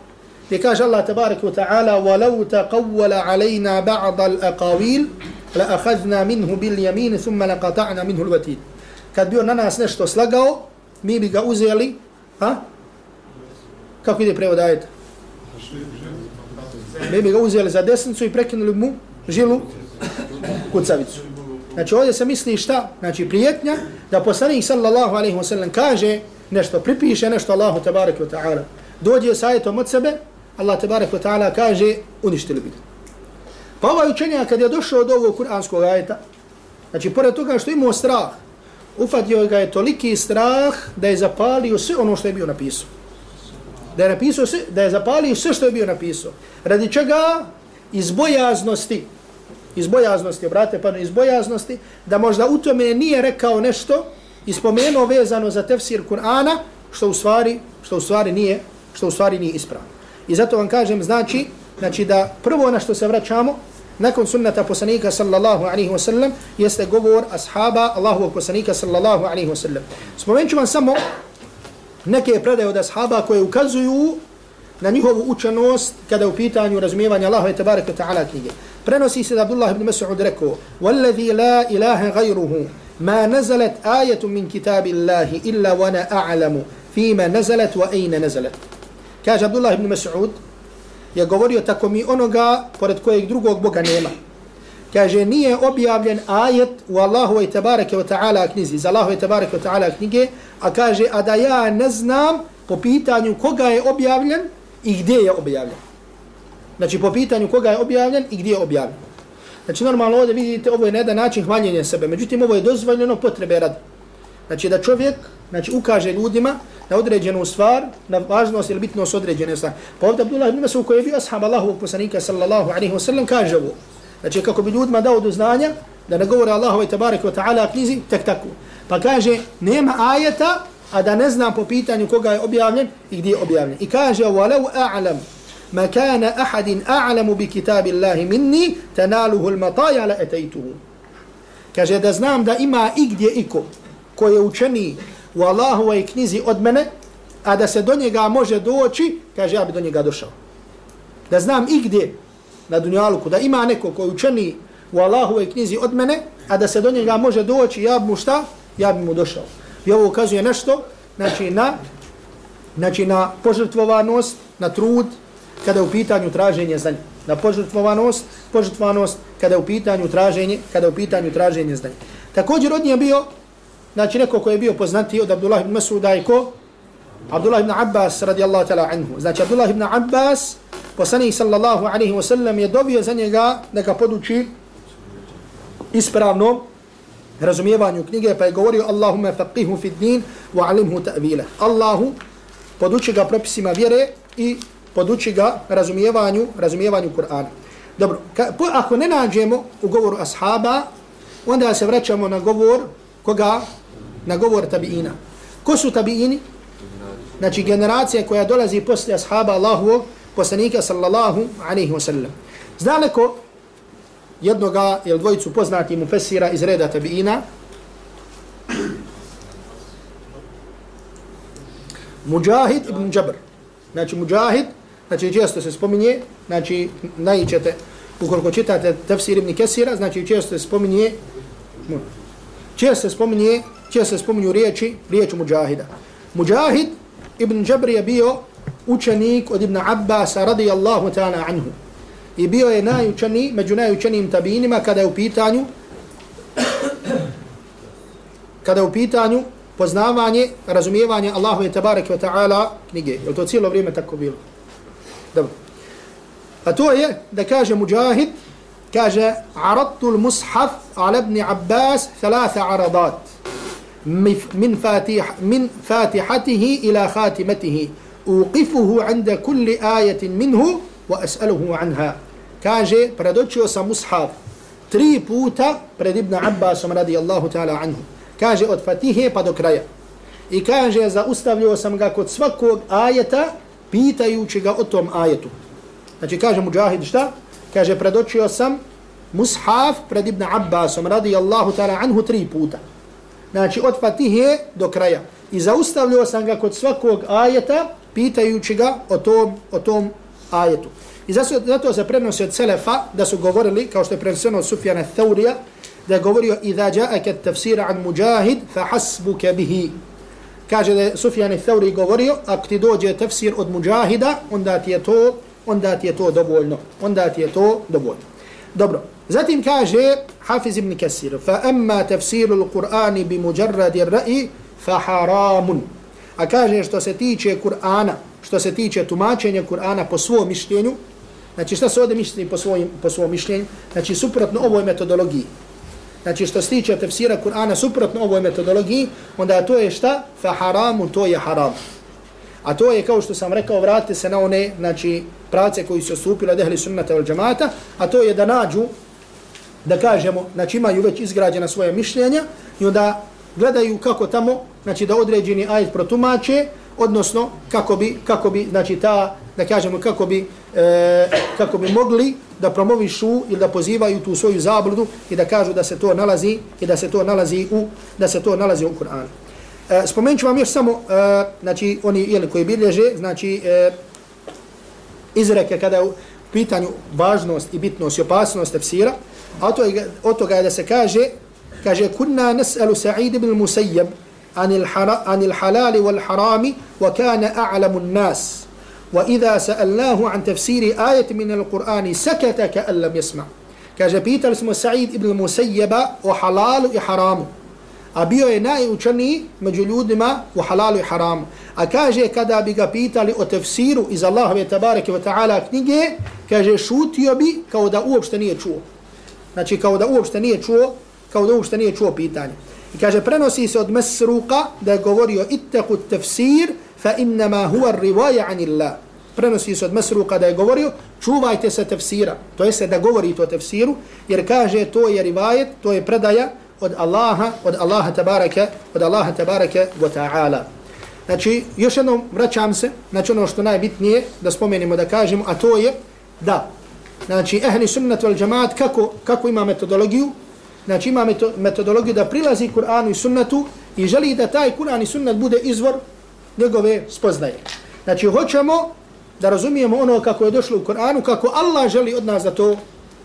gdje kaže Allah tabarik wa ta'ala وَلَوْ تَقَوَّلَ عَلَيْنَا بَعْضَ الْأَقَوِيلِ لَأَخَذْنَا مِنْهُ بِالْيَمِينِ ثُمَّ لَقَطَعْنَا مِنْهُ الْوَتِينِ Kad bi on na nas nešto slagao, mi bi ga uzeli, ha? Kako ide prevod ajeta? Mi bi ga uzeli za desnicu i prekinuli mu žilu kucavicu. Znači ovdje se misli šta? Znači prijetnja da poslanik sallallahu alaihi wa sallam kaže nešto, pripiše nešto Allahu tabaraka wa ta'ala. Dođe sa ajetom od sebe, Allah tabaraka wa ta'ala kaže uništili bi. Pa ovaj učenja kad je došao od ovog kuranskog ajeta, znači pored toga što imao strah, ufatio ga je toliki strah da je zapalio sve ono što je bio napisao. Da je, napisao sve, da je zapalio sve što je bio napisao. Radi čega? Iz bojaznosti. Iz bojaznosti, obrate pa iz bojaznosti, da možda u tome nije rekao nešto i spomenuo vezano za tefsir Kur'ana, što u stvari, što u stvari nije, što u stvari nije ispravno. I zato vam kažem, znači, znači da prvo na što se vraćamo, nakon sunnata poslanika sallallahu alaihi wa sallam, jeste govor ashaba Allahovog poslanika sallallahu alaihi wa sallam. Spomenut vam samo neke predaje od ashaba koje ukazuju na njihovu učenost kada je u pitanju razumijevanja Allahove tabaraka ta'ala knjige. Prenosi se da Abdullah ibn Mas'ud rekao وَالَّذِي لَا إِلَهَ غَيْرُهُ مَا نَزَلَتْ آيَةٌ مِنْ كِتَابِ اللَّهِ إِلَّا وَنَا أَعْلَمُ فِيمَ نَزَلَتْ وَأَيْنَ نَزَلَتْ Kaže Abdullah ibn Mas'ud, je govorio tako mi onoga pored kojeg drugog Boga nema. Kaže, nije objavljen ajet u Allahu i tabareke wa ta'ala knjizi, iz Allahu i tabareke wa ta'ala knjige, a kaže, a da ja ne znam po pitanju koga je objavljen i gdje je objavljen. Znači, po pitanju koga je objavljen i gdje je objavljen. Znači, normalno ovdje vidite, ovo je na jedan način hvaljenje sebe, međutim, ovo je dozvoljeno potrebe radi. Znači, da čovjek znači, ukaže ljudima na određenu stvar, na važnost ili bitnost određene stvari. Pa ovdje Abdullah ibn Mas'ud koji je bio ashab Allahovog poslanika sallallahu alaihi wa sallam kaže ovo. Znači kako bi ljudima dao do znanja da ne govore Allahu i tabarik wa ta'ala knjizi, tek tako. Pa kaže nema ajeta, a da ne znam po pitanju koga je objavljen i gdje je objavljen. I kaže walau a'lam ma kana ahadin a'lamu bi kitabi Allahi minni tanaluhu al-mataya la. Kaže da znam da ima igdje iko ko je učeni u Allahovoj knjizi od mene, a da se do njega može doći, kaže ja bi do njega došao. Da znam igdje na dunjaluku, da ima neko koji učeni u Allahove knjizi od mene, a da se do njega može doći, ja bi mu šta? Ja bi mu došao. I ovo ukazuje nešto, znači na, znači na požrtvovanost, na trud, kada je u pitanju traženje znanja. Na požrtvovanost, požrtvovanost, kada je u pitanju traženje, kada je u pitanju traženje znanja. Također od nje bio znači neko ko je bio poznati od Abdullah ibn Masuda i ko? Abdullah ibn Abbas radijallahu ta'ala anhu. Znači Abdullah ibn Abbas, poslanik sallallahu alaihi wa sallam, je dobio za njega da ga poduči ispravno razumijevanju knjige, pa je govorio Allahumma faqihu fi din wa alimhu ta'vila. Allahu poduči ga propisima vjere i poduči ga razumijevanju, razumijevanju Kur'ana. Dobro, ka, po, ako ne nađemo u govoru ashaba, onda se vraćamo na govor koga? na govor tabiina. Ko su tabiini? Znači generacija koja dolazi posle ashaba Allahovog poslanika sallallahu alaihi wa sallam. Zna jednoga ili dvojicu poznati mu fesira iz reda tabiina. Mujahid ibn Jabr. Znači Mujahid, znači često se spominje, znači najićete, ukoliko čitate tafsir ibn Kesira, znači često se spominje, često se spominje, često se spominju riječi, riječ Mujahida. Mujahid ibn Jabr je bio učenik od ibn Abbas radijallahu ta'ala anhu. I bio je najučeniji, među najučenijim tabinima kada je u pitanju kada je u pitanju poznavanje, razumijevanje Allahove tabareke wa ta'ala knjige. Je to cijelo vrijeme tako bilo? Dobro. A to je da kaže Mujahid, kaže Aradtu l-mushaf ala ibn Abbas thalatha aradat min, fatih, min fatihatihi ila khatimatihi uqifuhu anda kulli ajetin minhu wa as'aluhu anha. Kaže, predočio sam mushaf tri puta pred Ibn Abbasom radijallahu ta'ala anhu. Kaže, od fatihe pa do kraja. I kaže, zaustavljio sam ga kod svakog ajeta, pitajući ga o tom ajetu. Znači, kaže Mujahid šta? Kaže, predočio sam mushaf pred Ibn Abbasom radijallahu ta'ala anhu tri puta. Znači, od fatihe do kraja. I zaustavljio sam ga kod svakog ajeta, pitajući ga o tom, o tom ajetu. I zato, zato se prenosi od Selefa da su govorili, kao što je prenoseno od Sufjana Thaurija, da je govorio Iza ja'aka tafsira an mujahid fa hasbuka bihi. Kaže da je Sufjan Thauri govorio, ako ti dođe tafsir od mujahida, onda ti je to, onda ti je to dovoljno. Onda ti je to dovoljno. Dobro. Zatim kaže Hafiz ibn Kasir, fa amma tafsiru l-Qur'ani bi muđarradi ra'i fa haramun. A kaže što se tiče Kur'ana, što se tiče tumačenja Kur'ana po svom mišljenju, znači šta se ovdje misli po, svojim, po svom mišljenju, znači suprotno ovoj metodologiji. Znači što se tiče tefsira Kur'ana suprotno ovoj metodologiji, onda to je šta? Fa haramun, to je haram. A to je kao što sam rekao, vratite se na one znači, prace koji su ostupili od ehli sunnata ili džamata, a to je da nađu, da kažemo, znači imaju već izgrađena svoje mišljenja i onda gledaju kako tamo, znači da određeni ajet protumače, odnosno kako bi, kako bi, znači ta, da kažemo, kako bi, e, kako bi mogli da promovišu ili da pozivaju tu svoju zabludu i da kažu da se to nalazi i da se to nalazi u, da se to nalazi u Kur'anu. E, spomenut vam još samo, e, znači, oni ili koji bilježe, znači, e, izreke kada je u pitanju važnost i bitnost i opasnost tefsira, أتو أتو قاعد سكاجة كاجة كنا نسأل سعيد بن المسيب عن عن الحلال والحرام وكان أعلم الناس. وإذا سألناه عن تفسير آية من القرآن سكت كأن لم يسمع. كاجة بيتر اسمه سعيد بن المسيب وحلال وحرام. أبيو ناي وشني مجلود ما وحلال وحرام. أكاجة كذا بيغا بيتر وتفسيره إذا الله تبارك وتعالى كنيجي كاجة شوتيو بي كودا أوبشتنية شوه. Znači kao da uopšte nije čuo, kao da uopšte nije čuo pitanje. I kaže, prenosi se od Mesruka da je govorio ittaku tafsir fa innama huwa rivaja anillah. Prenosi se od Mesruka da je govorio čuvajte se tafsira. To jeste da govori to tafsiru jer kaže to je rivajet, to je predaja od Allaha, od Allaha tabaraka, od Allaha tabaraka wa ta'ala. Znači, još jednom vraćam se, znači ono što najbitnije da spomenimo, da kažemo, a to je da, znači, ehli sunnet vel džamaat, kako, kako ima metodologiju, znači ima metodologiju da prilazi Kur'anu i sunnetu i želi da taj Kur'an i sunnet bude izvor njegove spoznaje. Znači hoćemo da razumijemo ono kako je došlo u Kur'anu, kako Allah želi od nas da to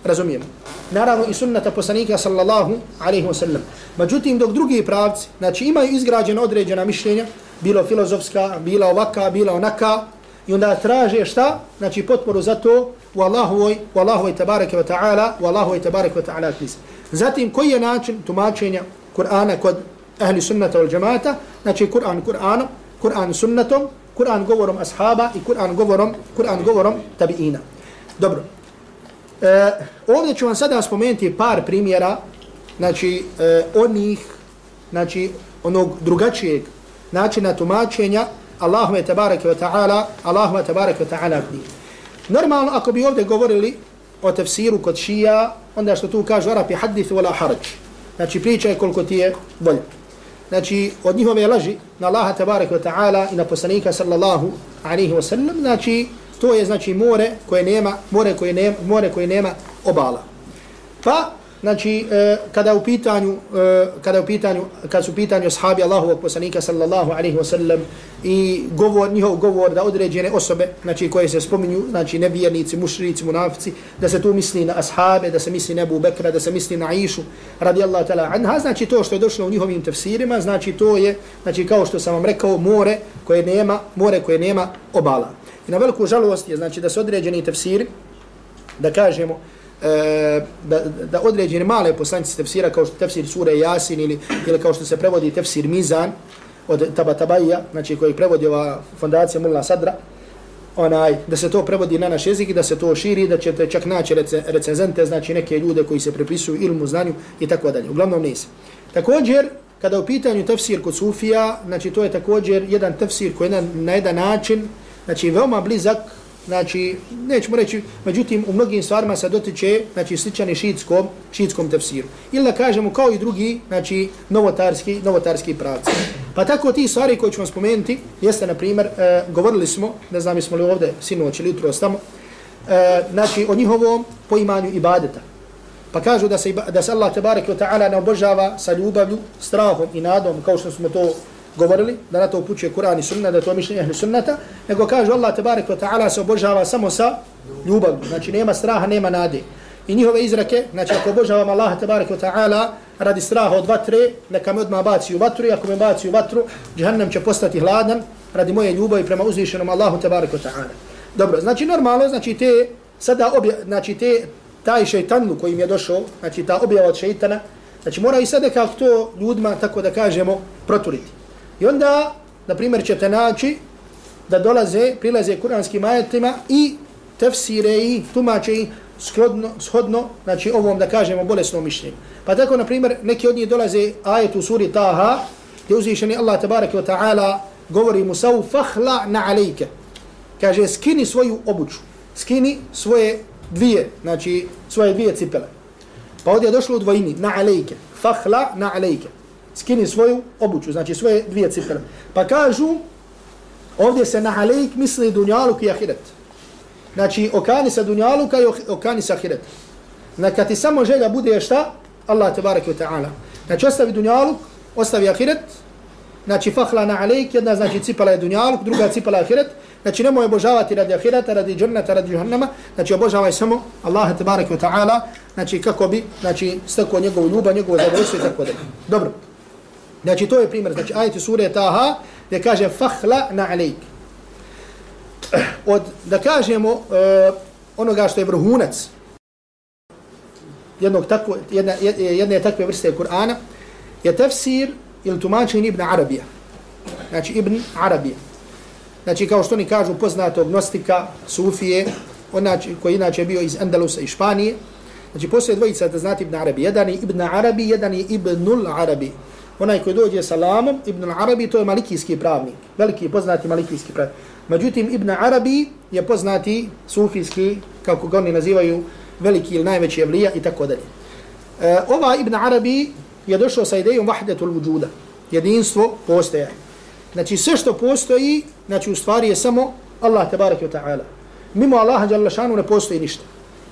razumijemo. Naravno i sunnata poslanika sallallahu alaihi wa sallam. Međutim, dok drugi pravci, znači imaju izgrađena određena mišljenja, bilo filozofska, bila ovaka, bila onaka, i onda traže šta? Znači potporu za to u Allahovoj, u Allahovoj tabareke wa ta'ala, u Allahovoj tabareke wa ta'ala knjizi. Zatim, koji je način tumačenja Kur'ana kod ahli sunnata wal džamata? Znači, Kur'an Kur'anom, Kur'an sunnatom, Kur'an govorom ashaba i Kur'an govorom, Kur'an govorom tabiina. Dobro. E, ovdje ću vam sada spomenuti par primjera, znači, e, onih, znači, onog drugačijeg načina tumačenja Allahume tabaraka wa ta'ala, Allahume tabaraka wa ta'ala Normalno, ako bi ovdje govorili o tefsiru kod šija, onda što tu kažu Arapi hadith wala haraj. Znači pričaj koliko ti je volj. Znači od njihove laži na Allaha tabarak wa ta'ala i na poslanika sallallahu alaihi wa sallam, znači to je znači more koje nema, more koje nema, more koje nema obala. Pa, znači, e, kada u pitanju, e, kada u pitanju, kad su pitanju ashabi Allahovog poslanika sallallahu alejhi ve sellem i govor, njihov govor da određene osobe, znači koje se spominju, znači nevjernici, mušrici, munafici, da se tu misli na ashabe, da se misli na Abu Bekra, da se misli na Aishu, radijallahu ta'ala anha, znači to što je došlo u njihovim tefsirima, znači to je, znači kao što sam vam rekao, more koje nema, more koje nema obala. I na veliku žalost je, znači da se određeni tefsiri, da kažemo, E, da, da određene male poslanice tefsira kao što tefsir sure Jasin ili, ili kao što se prevodi tefsir Mizan od Tabatabaija, znači koji prevodi ova fondacija Mulla Sadra, onaj, da se to prevodi na naš jezik i da se to širi, da ćete čak naći rece, recenzente, znači neke ljude koji se prepisuju ilmu znanju i tako dalje. Uglavnom nisi. Također, kada u pitanju tefsir kod Sufija, znači to je također jedan tefsir koji je na, na jedan način, znači veoma blizak znači, nećemo reći, međutim, u mnogim stvarima se dotiče, znači, sličani šiitskom, šiitskom tefsiru. Ili da kažemo, kao i drugi, znači, novotarski, novotarski pravci. Pa tako ti stvari koje ćemo spomenuti, jeste, na primjer, e, govorili smo, ne znam, smo li ovdje sinoć ili jutro ostamo, e, znači, o njihovom poimanju ibadeta. Pa kažu da se, da se Allah, tebareke wa ta'ala, ne obožava sa ljubavlju, strahom i nadom, kao što smo to govorili, da na to upućuje Kur'an i sunna, da to mišljenje ehli sunnata, nego kaže Allah tabarik wa ta'ala se obožava samo sa ljubavlju. Znači nema straha, nema nade. I njihove izrake, znači ako obožavam Allah tabarik wa ta'ala radi straha od vatre, neka me odmah baci u vatru, i ako me baci u vatru, džahannam će postati hladan radi moje ljubavi prema uzvišenom Allahu tabarik wa ta'ala. Dobro, znači normalno, znači te, sada obja, znači te, taj šeitanlu koji je došao, znači ta objava od šeitana, znači mora i sada kako to ljudima, tako da kažemo, proturiti. I onda, na primjer, ćete naći da dolaze, prilaze kuranskim ajetima i tefsire i tumače i shodno, shodno, znači ovom da kažemo bolesnom mišljenju. Pa tako, na primjer, neki od njih dolaze ajet u suri Taha, gdje uzvišeni Allah tabaraka wa ta'ala govori Musavu, fahla na alejke. Kaže, skini svoju obuču, skini svoje dvije, znači svoje dvije cipele. Pa ovdje je došlo u dvojini, na alejke, fahla na alejke skini svoju obuću, znači svoje dvije cifre. Pa kažu, ovdje se na halejk misli dunjaluk i ahiret. Znači, okani sa dunjaluka i okani sa ahiret. Znači, kad ti samo želja bude šta? Allah te barek wa ta'ala. Znači, ostavi dunjaluk, ostavi ahiret, znači, fahla na alejk, jedna znači cipala je dunjaluk, druga cipala je ahiret, znači, nemoj obožavati radi ahireta, radi džurnata, radi džuhannama, znači, obožavaj samo Allah te barek wa ta'ala, znači, kako bi, znači, stekao njegovu ljubav, njegovu zadovoljstvo i tako da. Dobro. Znači to je primjer, znači ajeti sure Taha gdje kaže fahla na alejk. Od, da kažemo uh, onoga što je vrhunac jednog takvo, jedna, jedne takve vrste Kur'ana je tefsir ili tumačenje Ibn Arabija. Znači Ibn Arabija. Znači kao što oni kažu poznatog gnostika, Sufije, onači, koji inače bio iz Andalusa i Španije. Znači postoje dvojica da znate Ibn Arabi. Jedan je Ibn Arabi, jedan je Ibnul Arabi onaj koji dođe sa lamom, Ibn Arabi, to je malikijski pravnik, veliki poznati malikijski pravnik. Međutim, Ibn Arabi je poznati sufijski, kako ga oni nazivaju, veliki ili najveći evlija i tako dalje. E, ova Ibn Arabi je došao sa idejom vahdetul vujuda, jedinstvo postoje. Znači sve što postoji, znači u stvari je samo Allah tabaraka wa ta'ala. Mimo Allaha jalla šanu ne postoji ništa.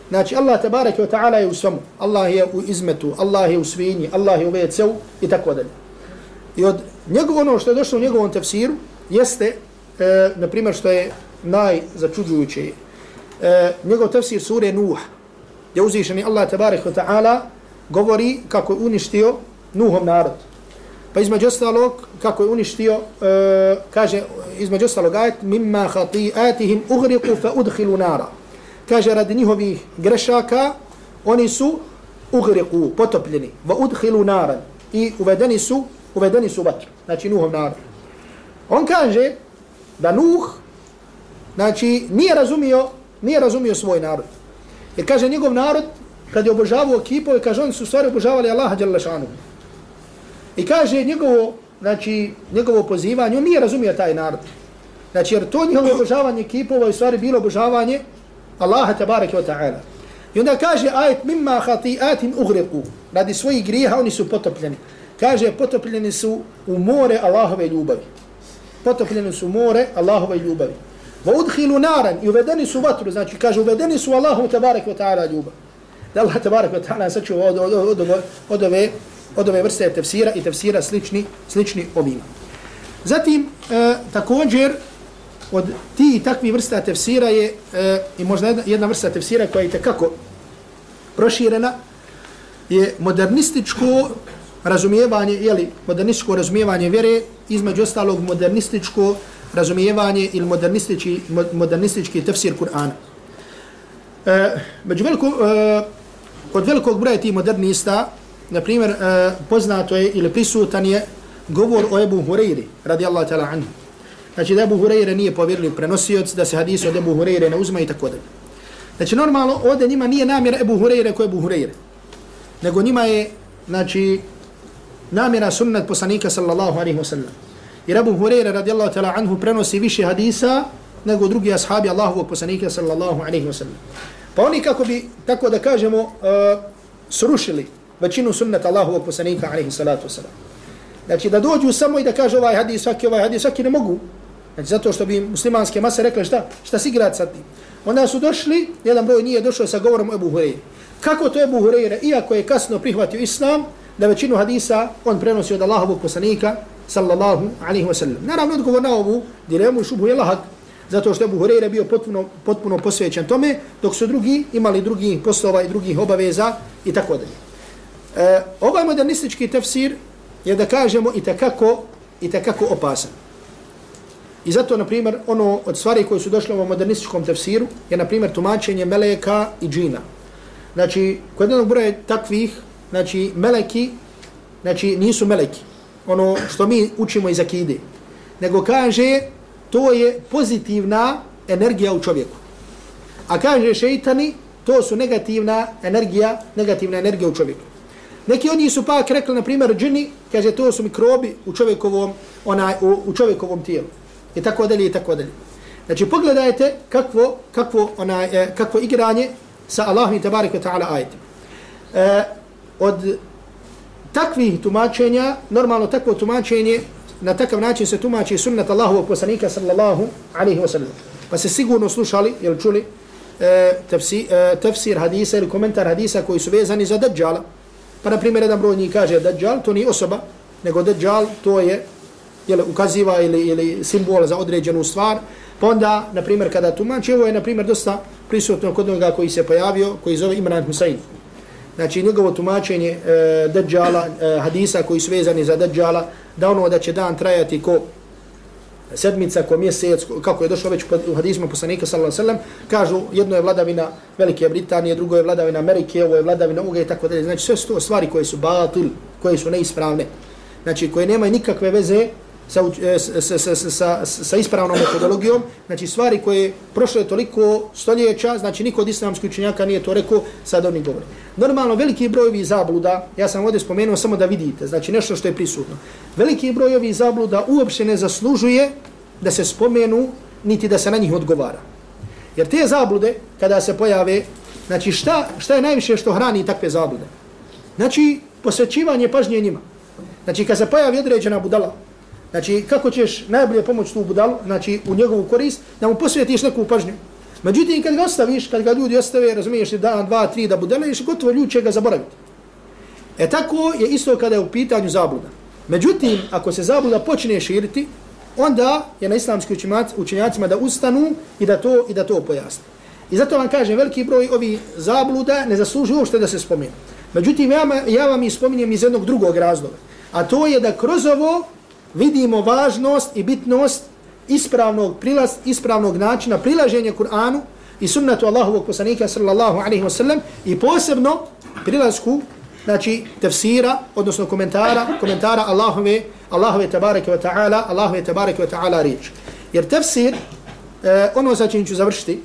Znači Allah tabaraka wa ta'ala je u svemu. Allah je u izmetu, Allah je u svinji, Allah je u vecevu i tako dalje. I od njegov ono što je došlo u njegovom tefsiru jeste, e, na primjer što je najzačuđujuće, e, njegov tefsir sure Nuh, je uzvišeni Allah tabarik wa ta'ala govori kako je uništio Nuhov narod. Pa između ostalog, kako je uništio, e, kaže, između ostalog ajet, mimma hati'atihim ugriku fa udhilu nara. Kaže, radi njihovih grešaka, oni su ugriku, potopljeni, va udhilu nara. I uvedeni su uvedeni su vatru, znači Nuhov narod. On kaže da Nuh, znači, nije razumio, nije razumio svoj narod. Jer kaže njegov narod, kad je obožavao kipove, kaže oni su stvari obožavali Allaha Đalešanu. I kaže njegovo, znači, njegovo pozivanje, on nije razumio taj narod. Znači, jer to njihovo obožavanje kipova je stvari bilo obožavanje Allaha tabaraka wa ta'ala. I onda kaže ajet mimma khati'atin ughriqu. Radi svojih grijeha oni su potopljeni kaže potopljeni su u more Allahove ljubavi. Potopljeni su u more Allahove ljubavi. Va udhilu naran i uvedeni su vatru, znači kaže uvedeni su Allahu tabarak wa ta'ala ljubav. da Allah tabarak wa ta'ala sačuva od, od, od, od, od, ove, od ove vrste tefsira i tefsira slični, slični ovima. Zatim, e, također, od ti i takvi vrsta tefsira je e, i možda jedna, jedna vrsta tefsira koja je tekako proširena, je modernističko razumijevanje, jeli, modernističko razumijevanje vjere, između ostalog modernističko razumijevanje ili modernistički, modernistički tefsir Kur'ana. E, među veliko, e, kod velikog broja tih modernista, na primjer, e, poznato je ili prisutan je govor o Ebu Hureyri, radijallahu ta'ala anhu. Znači da Ebu Hureyre nije povjerljiv prenosioc, da se hadis od Ebu Hureyre ne uzma i tako dalje. Znači normalno ovdje njima nije namjera Ebu Hureyre ko Ebu Hureyre. Nego njima je, znači, namjera sunnet poslanika sallallahu alaihi wa sallam. Jer Ebu Hureyre radijallahu ta'ala anhu prenosi više hadisa nego drugi ashabi Allahovog poslanika sallallahu alaihi wa sallam. Pa oni kako bi, tako da kažemo, uh, srušili većinu sunneta Allahovog poslanika alaihi salatu wa sallam. Znači da dođu samo i da kaže ovaj hadis, svaki ovaj hadis, svaki ne mogu. Znači zato što bi muslimanske mase rekli šta, šta si grad sad tim. Onda su došli, jedan broj nije došao sa govorom Ebu Hureyre. Kako to Ebu Hureyre, iako je kasno prihvatio islam, da većinu hadisa on prenosi od Allahovog poslanika, sallallahu alaihi wa sallam. Naravno, odgovor na ovu dilemu i šubu je lahak, zato što je Abu Hureyre bio potpuno, potpuno posvećen tome, dok su drugi imali drugi poslova i drugih obaveza i tako dalje. E, ovaj modernistički tefsir je da kažemo i takako, i takako opasan. I zato, na primjer, ono od stvari koje su došle u modernističkom tefsiru je, na primjer, tumačenje meleka i džina. Znači, kod jednog broja takvih, znači, meleki, znači, nisu meleki. Ono što mi učimo iz akide. Nego kaže, to je pozitivna energija u čovjeku. A kaže šeitani, to su negativna energija, negativna energija u čovjeku. Neki od njih su pak rekli, na primjer, džini, kaže, to su mikrobi u čovjekovom, onaj, u, u čovjekovom tijelu. I tako dalje, i tako dalje. Znači, pogledajte kakvo, kakvo, onaj, e, kakvo igranje sa Allahom i tabarik wa ta'ala ajetima. E, od takvih tumačenja, normalno takvo tumačenje, na takav način se tumači sunnet Allahovog poslanika sallallahu alaihi wa sallam. Pa se sigurno slušali, jel čuli, e, tefsir, e, tefsir hadisa ili komentar hadisa koji su vezani za Dajjala. Pa na primjer jedan broj njih kaže Dajjal, to nije osoba, nego Dajjal to je jel, ukaziva ili, ili simbol za određenu stvar. Pa onda, na primjer, kada tumači, ovo je, na primjer, dosta prisutno kod onoga koji se pojavio, koji zove Imran Husayn. Znači, njegovo tumačenje e, Dajjala, e, hadisa koji su vezani za Dajjala, da ono da će dan trajati ko sedmica, ko mjesec, kako je došlo već u hadismu poslanika sallallahu alejhi ve sellem, kažu jedno je vladavina Velike Britanije, drugo je vladavina Amerike, ovo je vladavina Uga i tako dalje. Znači sve su to stvari koje su batil, koje su neispravne. Znači koje nemaju nikakve veze sa, sa, e, sa, sa, sa ispravnom metodologijom, znači stvari koje prošle toliko stoljeća, znači niko od islamskih učenjaka nije to rekao, sad oni govore. Normalno, veliki broj ovih zabluda, ja sam ovdje spomenuo samo da vidite, znači nešto što je prisutno. Veliki broj ovih zabluda uopšte ne zaslužuje da se spomenu, niti da se na njih odgovara. Jer te zablude, kada se pojave, znači šta, šta je najviše što hrani takve zablude? Znači, posvećivanje pažnje njima. Znači, kad se pojavi određena budala, Znači, kako ćeš najbolje pomoći tu budalu, znači u njegovu korist, da mu posvjetiš neku pažnju. Međutim, kad ga ostaviš, kad ga ljudi ostave, razumiješ dan, dva, tri da budeleš, gotovo ljudi će ga zaboraviti. E tako je isto kada je u pitanju zabluda. Međutim, ako se zabluda počne širiti, onda je na islamski učenjacima da ustanu i da to i da to pojasne. I zato vam kažem, veliki broj ovi zabluda ne zaslužuju uopšte da se spomenu. Međutim, ja, ja vam ih spominjem iz jednog drugog razloga. A to je da kroz ovo vidimo važnost i bitnost ispravnog prilaz, ispravnog načina prilaženja Kur'anu i sunnatu Allahovog poslanika sallallahu alaihi wasallam i posebno prilazku znači tefsira, odnosno komentara, komentara Allahove, Allahove tabareke wa ta'ala, Allahove tabareke wa ta'ala riječ. Jer tefsir, eh, ono za čim ću završiti,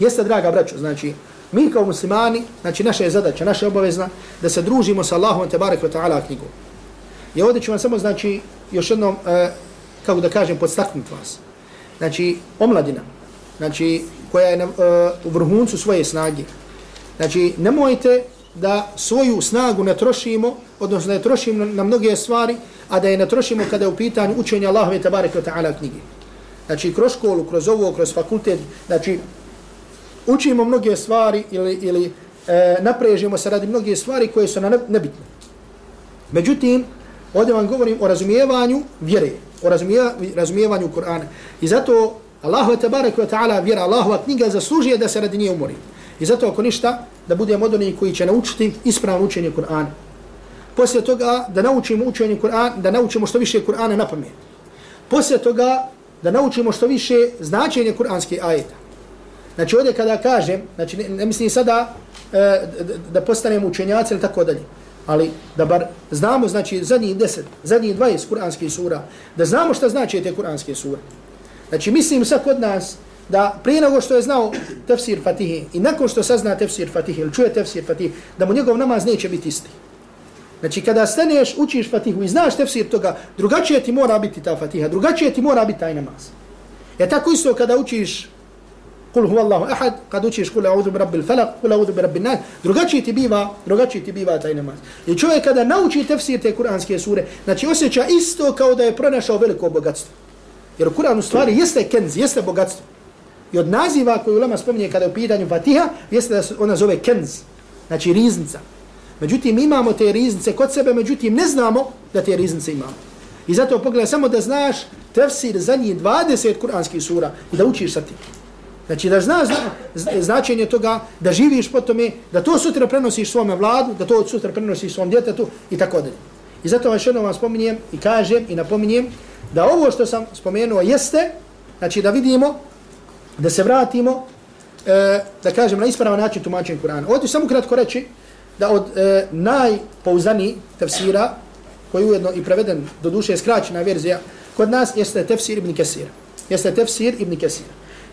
jeste, draga braćo, znači, mi kao muslimani, znači naša je zadaća, naša je obavezna da se družimo sa Allahom tabareke wa ta'ala knjigom. I ovdje ću vam samo, znači, još jednom, e, kako da kažem, podstaknuti vas. Znači, omladina, znači, koja je na, e, u vrhuncu svoje snage. Znači, nemojte da svoju snagu ne trošimo, odnosno da je trošimo na, na mnoge stvari, a da je ne trošimo kada je u pitanju učenja Allahove tabareke ta'ala knjige. Znači, kroz školu, kroz ovo, kroz fakultet, znači, učimo mnoge stvari ili, ili e, naprežemo se radi mnoge stvari koje su na nebitne. Međutim, ovdje vam govorim o razumijevanju vjere, o razumijevanju Kur'ana. I zato Allahu te barek ve ta'ala vjera, Allahova knjiga zaslužuje da se radi nje umori. I zato ako ništa, da budemo od onih koji će naučiti ispravno učenje Kur'ana. Poslije toga da naučimo učenje Kur'ana, da naučimo što više Kur'ana na pamet. Poslije toga da naučimo što više značenje kur'anskih ajeta. Znači ovdje kada kažem, znači ne, ne mislim sada e, da postanemo učenjaci ili tako dalje, ali da bar znamo znači zadnjih deset, zadnjih dvajest kur'anskih sura, da znamo šta znači te kur'anske sure. Znači mislim sad kod nas da prije nego što je znao tefsir Fatihi i nakon što sazna tefsir Fatihi ili čuje tefsir Fatihi, da mu njegov namaz neće biti isti. Znači kada staneš, učiš Fatihu i znaš tefsir toga, drugačije ti mora biti ta Fatiha, drugačije ti mora biti taj namaz. Je tako isto kada učiš Kul huvallahu ahad, kad učiš kul a'udhu bi rabbil falak, kul a'udhu bi rabbin nas, drugačiji ti biva, drugačiji ti biva taj namaz. I čovjek kada nauči tefsir te kuranske sure, znači osjeća isto kao da je pronašao veliko bogatstvo. Jer Kur'an u stvari jeste kenz, jeste bogatstvo. I od naziva koju ulema spominje kada je u pitanju Fatiha, jeste da ona zove kenz, znači riznica. Međutim, imamo te riznice kod sebe, međutim, ne znamo da te riznice imamo. I zato pogledaj samo da znaš tefsir zadnjih 20 kuranskih sura i da učiš sa tim. Znači da znaš zna, značenje toga, da živiš po tome, da to sutra prenosiš svome vladu, da to sutra prenosiš svom djetetu i tako dalje. I zato vam jednom vam spominjem i kažem i napominjem da ovo što sam spomenuo jeste, znači da vidimo, da se vratimo, e, da kažem na ispravan način tumačenja Kur'ana. Ovdje samo kratko reći, da od e, najpouzaniji tefsira, koji je ujedno i preveden do duše skraćena verzija, kod nas jeste tefsir ibn Kesir. Jeste tefsir ibn Kesir.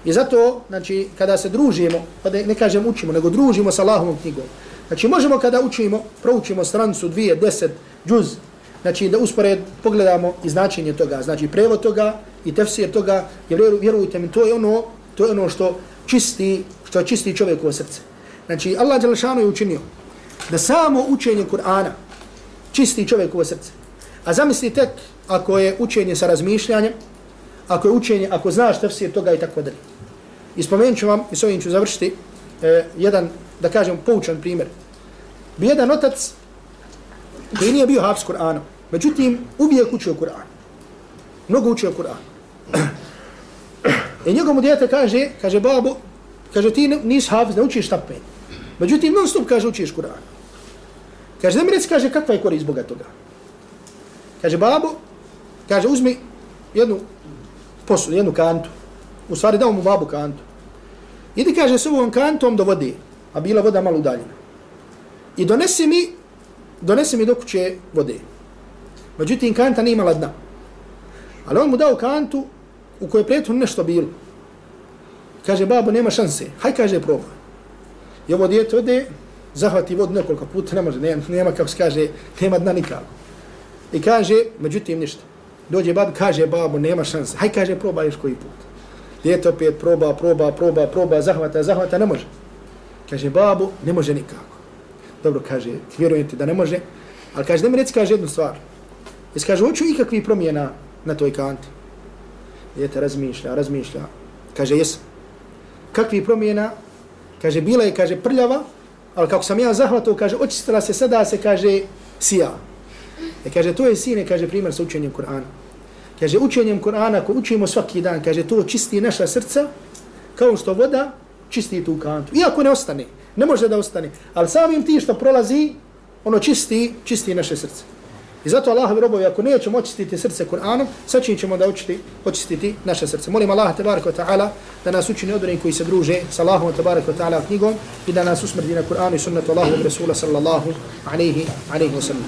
I zato, znači, kada se družimo, pa da ne kažem učimo, nego družimo sa Allahovom knjigom. Znači, možemo kada učimo, proučimo strancu dvije, deset, džuz, znači da uspored pogledamo i značenje toga, znači prevod toga i tefsir toga, jer vjerujte mi, to je ono, to je ono što čisti, što čisti čovjekovo srce. Znači, Allah Đelešanu je učinio da samo učenje Kur'ana čisti čovjekovo srce. A zamisli tek ako je učenje sa razmišljanjem, ako je učenje, ako znaš tefsir toga i tako dalje. I spomenut ću vam, i s ovim ću završiti, eh, jedan, da kažem, poučan primjer. Bi jedan otac koji nije bio hafs Kur'ana, međutim, uvijek učio Kur'an. Mnogo učio Kur'an. I njegovu djete kaže, kaže, babo, kaže, ti nisi hafs, ne učiš tapen. Međutim, non stop kaže, učiš Kur'an. Kaže, da mi reci, kaže, kakva je korist Boga toga? Kaže, babo, kaže, uzmi jednu posu, jednu kantu. U stvari, dao mu babu kantu. Idi, kaže, s ovom kantom do vode, a bila voda malo udaljena. I donesi mi, donesi mi do kuće vode. Međutim, kanta nije imala dna. Ali on mu dao kantu u kojoj prethodno nešto bilo. Kaže, babo, nema šanse. Haj, kaže, probaj. I ovo djete ode, zahvati vodu nekoliko puta, ne može, nema, nema kako se kaže, nema dna nikako. I kaže, međutim ništa. Dođe bab, kaže babo, nema šanse. Haj kaže, proba još koji put. Djete opet proba, proba, proba, proba, zahvata, zahvata, ne može. Kaže, babo, ne može nikako. Dobro, kaže, vjerujem ti da ne može. Ali kaže, da mi reci, kaže jednu stvar. Jesi, kaže, hoću ikakvi promjena na toj kanti. Djete razmišlja, razmišlja. Kaže, jesam. Kakvi promjena? Kaže, bila je, kaže, prljava, ali kako sam ja zahvatao, kaže, očistila se sada, se kaže, sija. E kaže, to je sine, kaže, primjer sa učenjem Kur'ana. Kaže, učenjem Kur'ana, ko učimo svaki dan, kaže, to čisti naša srca, kao što voda čisti tu kantu. Iako ne ostane, ne može da ostane, ali samim ti što prolazi, ono čisti, čisti naše srce. I zato Allahovi robovi, ako nećemo očistiti srce Kur'anom, sačin ćemo da očiti, očistiti naše srce. Molim Allah, tabaraka wa ta'ala, da nas učini odrenim koji se druže sa Allahom, tabaraka wa ta'ala, knjigom i da nas usmrdi na Kur'anu i sunnatu Allahovog Rasula sallallahu alaihi, alaihi wa sallam.